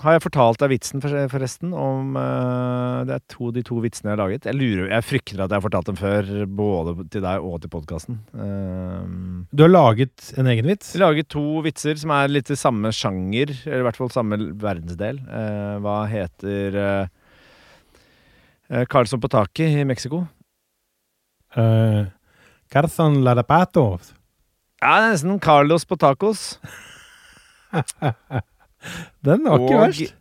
Har jeg fortalt deg vitsen, forresten, om uh, Det er to, de to vitsene jeg har laget. Jeg lurer, jeg frykter at jeg har fortalt dem før, både til deg og til podkasten. Du har laget en egen vits? Jeg har laget to vitser som er litt i samme sjanger, eller i hvert fall samme verdensdel. Uh, hva heter uh, Carlsson på taket i Mexico? Uh, Carson Larapato. Ja, det er nesten Carlos på tacos. Den var ikke Og- verst.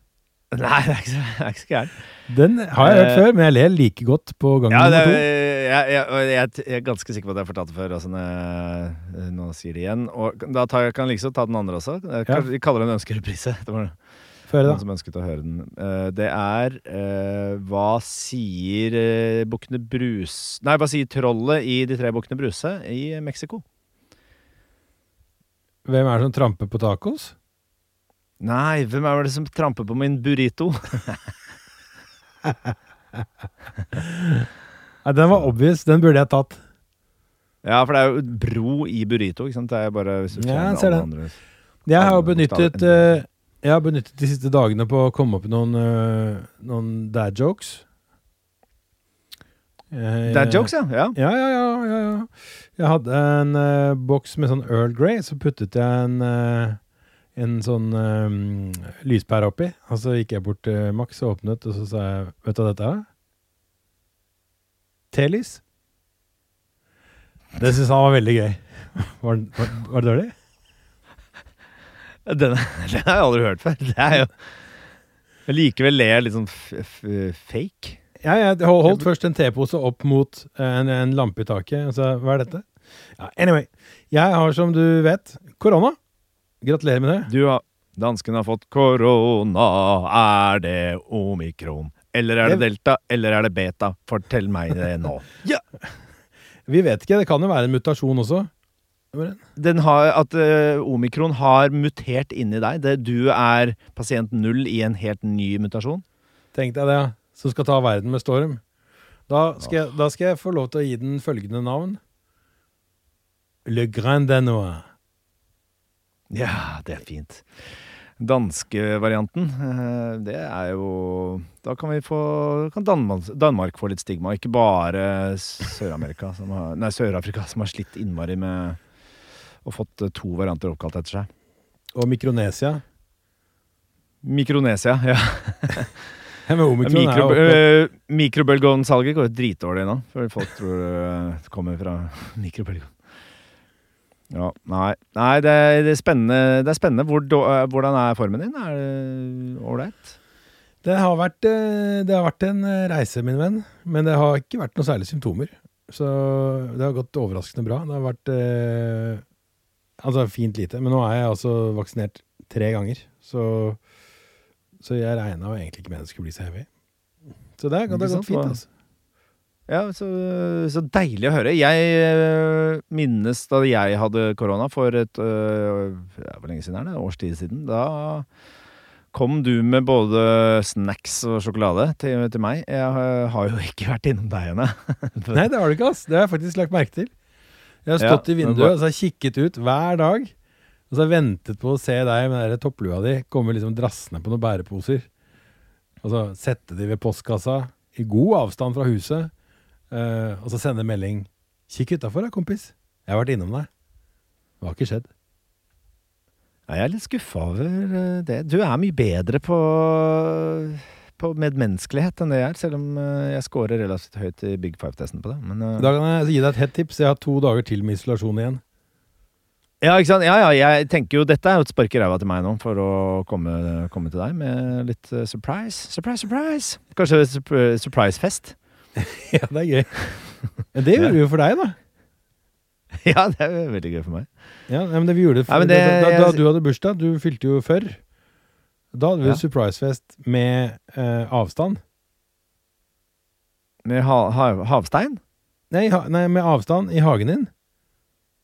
Nei, det er ikke det er ikke så gæren. Den har jeg hørt Eh, før, men jeg ler like godt på gang Ja, nummer to. jeg, jeg, jeg, jeg er ganske sikker på at jeg har fortalt det før. Altså, jeg, nå sier det igjen. Og da tar kan jeg liksom ta den andre også. Jeg, Ja. Vi kaller det en ønskereprise. Det var Før noen da. som ønsket å høre den. Eh, det er eh, Hva sier bukkene Brus... Nei, hva sier trollet i De tre bukkene Bruse i Mexico? Hvem er det som tramper på tacos? Nei, hvem er det som tramper på min burrito? Nei, den var obvious. Den burde jeg tatt. Ja, for det er jo bro i burrito, ikke sant? Det er bare hvis du Ja, jeg ser det. andre- Jeg har jo benyttet Jeg har benyttet de siste dagene på å komme opp med noen, uh, noen dad jokes. Eh, Dad jokes, ja. ja. Ja, ja, ja, ja. Jeg hadde en boks med sånn Earl Grey, så puttet jeg en, en sånn um, lyspære oppi. Og så gikk jeg bort til Max og åpnet, og så sa jeg Vet du hva dette er? Telys. Det syns han var veldig gøy. Var, var, var det dårlig? Den, den har jeg aldri hørt før. Det er jo Jeg likevel ler litt sånn f f fake. Ja, jeg hol- holdt først en tepose opp mot en, en lampe i taket. Altså, hva er dette? Ja, anyway. Jeg har, som du vet, korona. Gratulerer med det. Du har Dansken har fått korona. Er det omikron? Eller er det delta? Eller er det beta? Fortell meg det nå. ja. Vi vet ikke. Det kan jo være en mutasjon også. Den har, at eh, omikron har mutert inni deg. Det, du er pasient null i en helt ny mutasjon. Tenk deg det. Som skal ta verden med storm. Da skal, jeg, da skal jeg få lov til å gi den følgende navn. Le Grand Danois. Ja, det er fint. Danskevarianten, eh, det er jo Da kan vi få kan Danmark, Danmark få litt stigma, ikke bare Sør-Amerika som har Nei, Sør-Afrika som har slitt innmari med og fått eh, to varianter oppkalt etter seg. Og Mikronesia. Mikronesia, ja. Mikro, øh, mikrobølgeovnsalget går jo dritdårlig nå, for folk tror det kommer fra mikrobølgeovn. Ja, nei, nei det, er, det er spennende. Det er spennende. Hvor, øh, hvordan er formen din? Er det ålreit? Det har, vært, eh, det har vært en eh, reise, min venn. Men det har ikke vært noen særlig symptomer. Så det har gått overraskende bra. Det har vært eh, altså fint lite. Men nå er jeg altså vaksinert tre ganger. Så, så jeg regna egentlig ikke med det skulle bli så heavy. Så det har gått fint. altså. Ja, så, så deilig å høre. Jeg øh, minnes da jeg hadde korona for et øh, Hvor lenge siden er det? Års tid siden. Da kom du med både snacks og sjokolade til, til meg. Jeg har- jo ikke vært innom deg ennå. Nei, det har du ikke, ass. Det har jeg faktisk lagt merke til. Jeg har Ja, stått i vinduet og så har jeg kikket ut hver dag. Og så har jeg ventet på å se deg med den der topplua di komme liksom drassende på noen bæreposer. Og så sette de ved postkassa i god avstand fra huset. Eh, og så sende melding 'Kikk utafor da, kompis. Jeg har vært innom deg'. Det har ikke skjedd. Nei, jeg er litt skuffa over øh, det. Du er mye bedre på, på medmenneskelighet enn det jeg er, selv om øh, jeg scorer relativt høyt i Big Five-testen på det. Men, uh... Da kan jeg gi deg et hett tips. Jeg har to dager til med isolasjon igjen. Ja, ikke sant? Ja, ja, jeg tenker jo Dette er jo et spark i ræva til meg nå, for å komme, komme til deg med litt uh, surprise. Surprise, surprise! Kanskje sup surprise-fest? ja, det er gøy. Men det gjorde vi jo for deg, da. ja, det er jo veldig gøy for meg. Ja, men det vi gjorde for, Ja, men da, det- da, da da du hadde bursdag, du fylte jo før. Da hadde vi Ja. surprisefest med eh, avstand. Med ha ha havstein? Nei, ha, nei, med avstand i hagen din.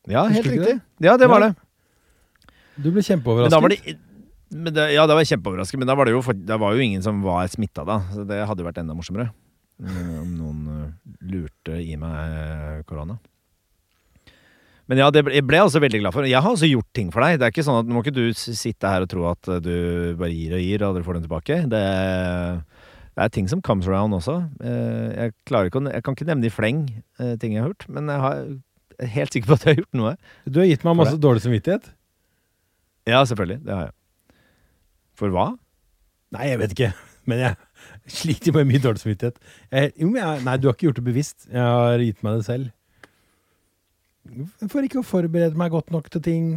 Ja, Husker helt du ikke riktig. Ja, det var Ja. det. Du ble Men da kjempeoverrasket. var det men det, ja, det var kjempeoverraskende, men da var det jo for, det var jo ingen som var smitta da. Så det hadde jo vært enda morsommere. Eh, Om noen eh, lurte i meg eh, korona. Men ja, det ble, jeg ble altså veldig glad for. Jeg har også gjort ting for deg. Det er ikke sånn at Nå må ikke du sitte her og tro at du bare gir og gir, og dere får den tilbake. Det, det er ting som comes around også. Jeg ikke Jeg kan ikke nevne i fleng ting jeg har gjort, men jeg har, jeg er helt sikker på at jeg har gjort noe. Du har gitt meg masse dårlig samvittighet. Ja, selvfølgelig. Det har jeg. For hva? Nei, jeg vet ikke. Men jeg sliter med mye dårlig samvittighet. Eh, jo, men jeg, nei, du har ikke gjort det bevisst. Jeg har gitt meg det selv. For ikke å forberede meg godt nok til ting.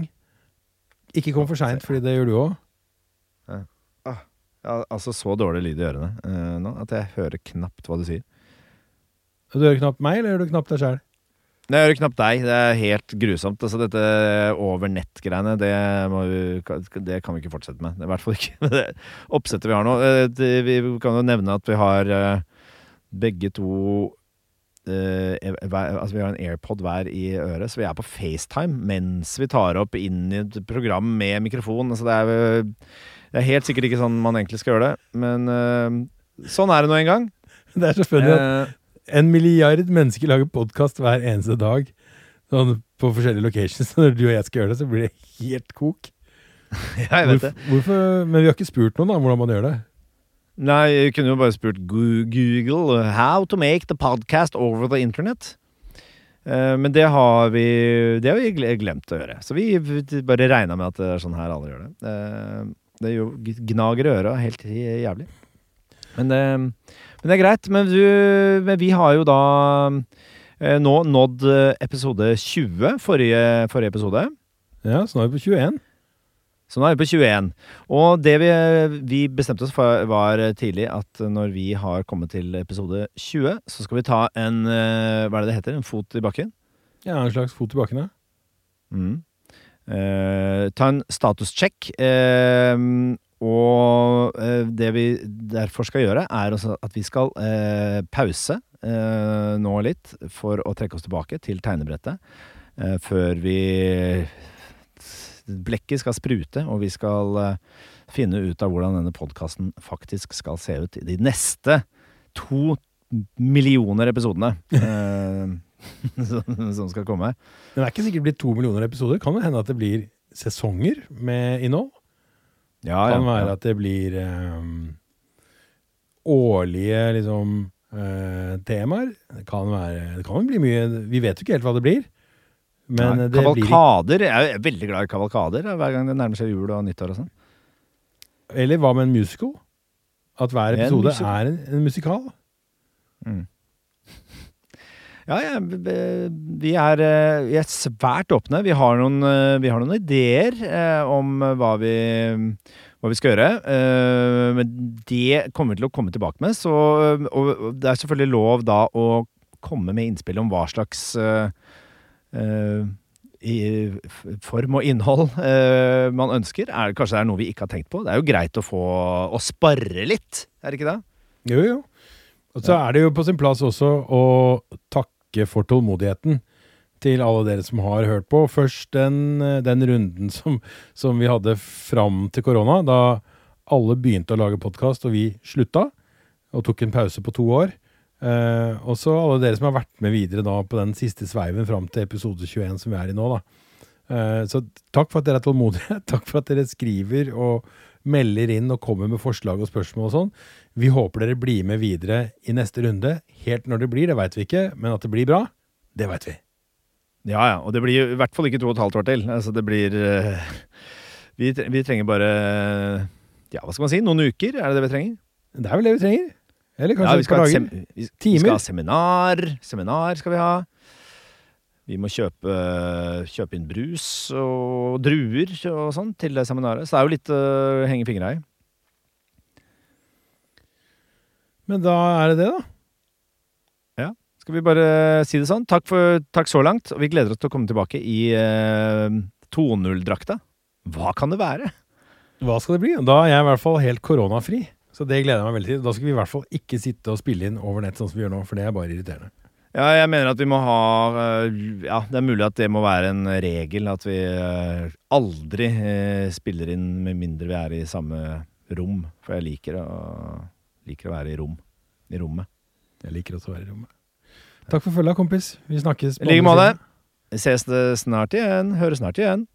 Ikke kom for seint, fordi det gjør du òg. Ja, altså så dårlig lyd i ørene eh, nå at jeg hører knapt hva du sier. Du hører knapt meg, eller hører du knapt deg sjæl? Nei, Jeg hører knapt deg. Det er helt grusomt. Altså, dette over nett-greiene, det, det kan vi ikke fortsette med. I hvert fall ikke med det oppsettet vi har nå. Eh, Vi kan jo nevne at vi har eh, begge to eh, Altså Vi har en AirPod hver i øret, så vi er på FaceTime mens vi tar opp inn i et program med mikrofon. Altså det, er, det er helt sikkert ikke sånn man egentlig skal gjøre det, men sånn er det nå en gang. Det er selvfølgelig, en milliard mennesker lager podkast hver eneste dag. Sånn på forskjellige locations. Når du og jeg skal gjøre det, så blir det helt kok. jeg vet det. Hvorfor, men vi har ikke spurt noen da, hvordan man gjør det. Nei, jeg kunne jo bare spurt Google How to make the podcast over the internet. Eh, men det har vi Det har vi glemt å gjøre. Så vi vi bare regna med at det er sånn her alle gjør det. Eh, det er gnager i øra helt jævlig. Men det, men det er greit. Men, du, men vi har jo da eh, nå nådd eh, episode 20, forrige, forrige episode. Ja, så nå er vi på 21. Så nå er vi på 21. Og det vi, vi bestemte oss for, var tidlig at når vi har kommet til episode 20, så skal vi ta en eh, Hva er det det heter? En fot i bakken? Ja, en slags fot i bakken, ja. Mm. Eh, ta en status check Eh, og eh, det vi derfor skal gjøre, er også at vi skal eh, pause eh, nå litt for å trekke oss tilbake til tegnebrettet. eh, før vi Blekket skal sprute, og vi skal eh, finne ut av hvordan denne podkasten faktisk skal se ut i de neste to millioner episodene eh, som skal komme. Men det er ikke sikkert det blir to millioner episoder. Kan det hende at det blir sesonger med innhold? Ja, kan være at det blir um, årlige liksom uh, temaer. Det kan være Det kan jo bli mye Vi vet jo ikke helt hva det blir. Men Nei, det blir kavalkader. Jeg er veldig glad i kavalkader hver gang det nærmer seg jul og nyttår og sånn. Eller hva med en musical? At hver episode en er en, en musikal? Mm. Ja, ja, vi er, eh, vi er svært åpne. Vi har noen, eh, vi har noen ideer eh, om hva vi, hva vi skal gjøre. Men det kommer vi til å komme tilbake med. Så, og det er selvfølgelig lov da å komme med innspill om hva slags i form og innhold uh, man ønsker. Er, kanskje det er noe vi ikke har tenkt på. Det er jo greit å få å sparre litt, er det ikke det? Jo, jo. Og så er det jo på sin plass også å takke for tålmodigheten til alle dere som har hørt på. Først den, eh, den runden som, som vi hadde fram til korona, da alle begynte å lage podkast og vi slutta, og tok en pause på to år. Eh, og så alle dere som har vært med videre da på den siste sveiven fram til episode 21 som vi er i nå. da. Eh, så takk for at dere er tålmodige. Takk for at dere skriver og melder inn og kommer med forslag og spørsmål og sånn. Vi håper dere blir med videre i neste runde. Helt når det blir, det veit vi ikke, men at det blir bra, det veit vi. Ja, ja. Og det blir i hvert fall ikke to og et halvt år til. Altså, det blir uh, vi, vi trenger bare Ja, hva skal man si? Noen uker? Er det det vi trenger? Det er vel det vi trenger? Eller kanskje ja, vi et par dager? Timer. vi, vi skal ha seminar. Seminar skal vi ha. Vi må kjøpe, kjøpe inn brus og druer og sånn til det seminaret. Så det er jo litt å henge fingra i. Men da er det det, da. Ja. Skal vi bare si det sånn? Takk, for, takk så langt. Og vi gleder oss til å komme tilbake i uh, 2.0-drakta. Hva kan det være? Hva skal det bli? Da er jeg i hvert fall helt koronafri. Så det gleder jeg meg veldig til. Da skal vi i hvert fall ikke sitte og spille inn over nett sånn som vi gjør nå, for det er bare irriterende. Ja, jeg mener at vi må ha øh, Ja, det er mulig at det må være en regel. At vi øh, aldri øh, spiller inn med mindre vi er i samme rom. For jeg liker å, liker å være i rom. I rommet. Jeg liker også å være i rommet. Takk for følget, kompis. Vi snakkes. I like måte. Ses snart igjen. Høres snart igjen.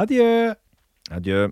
Adjø! Adjø.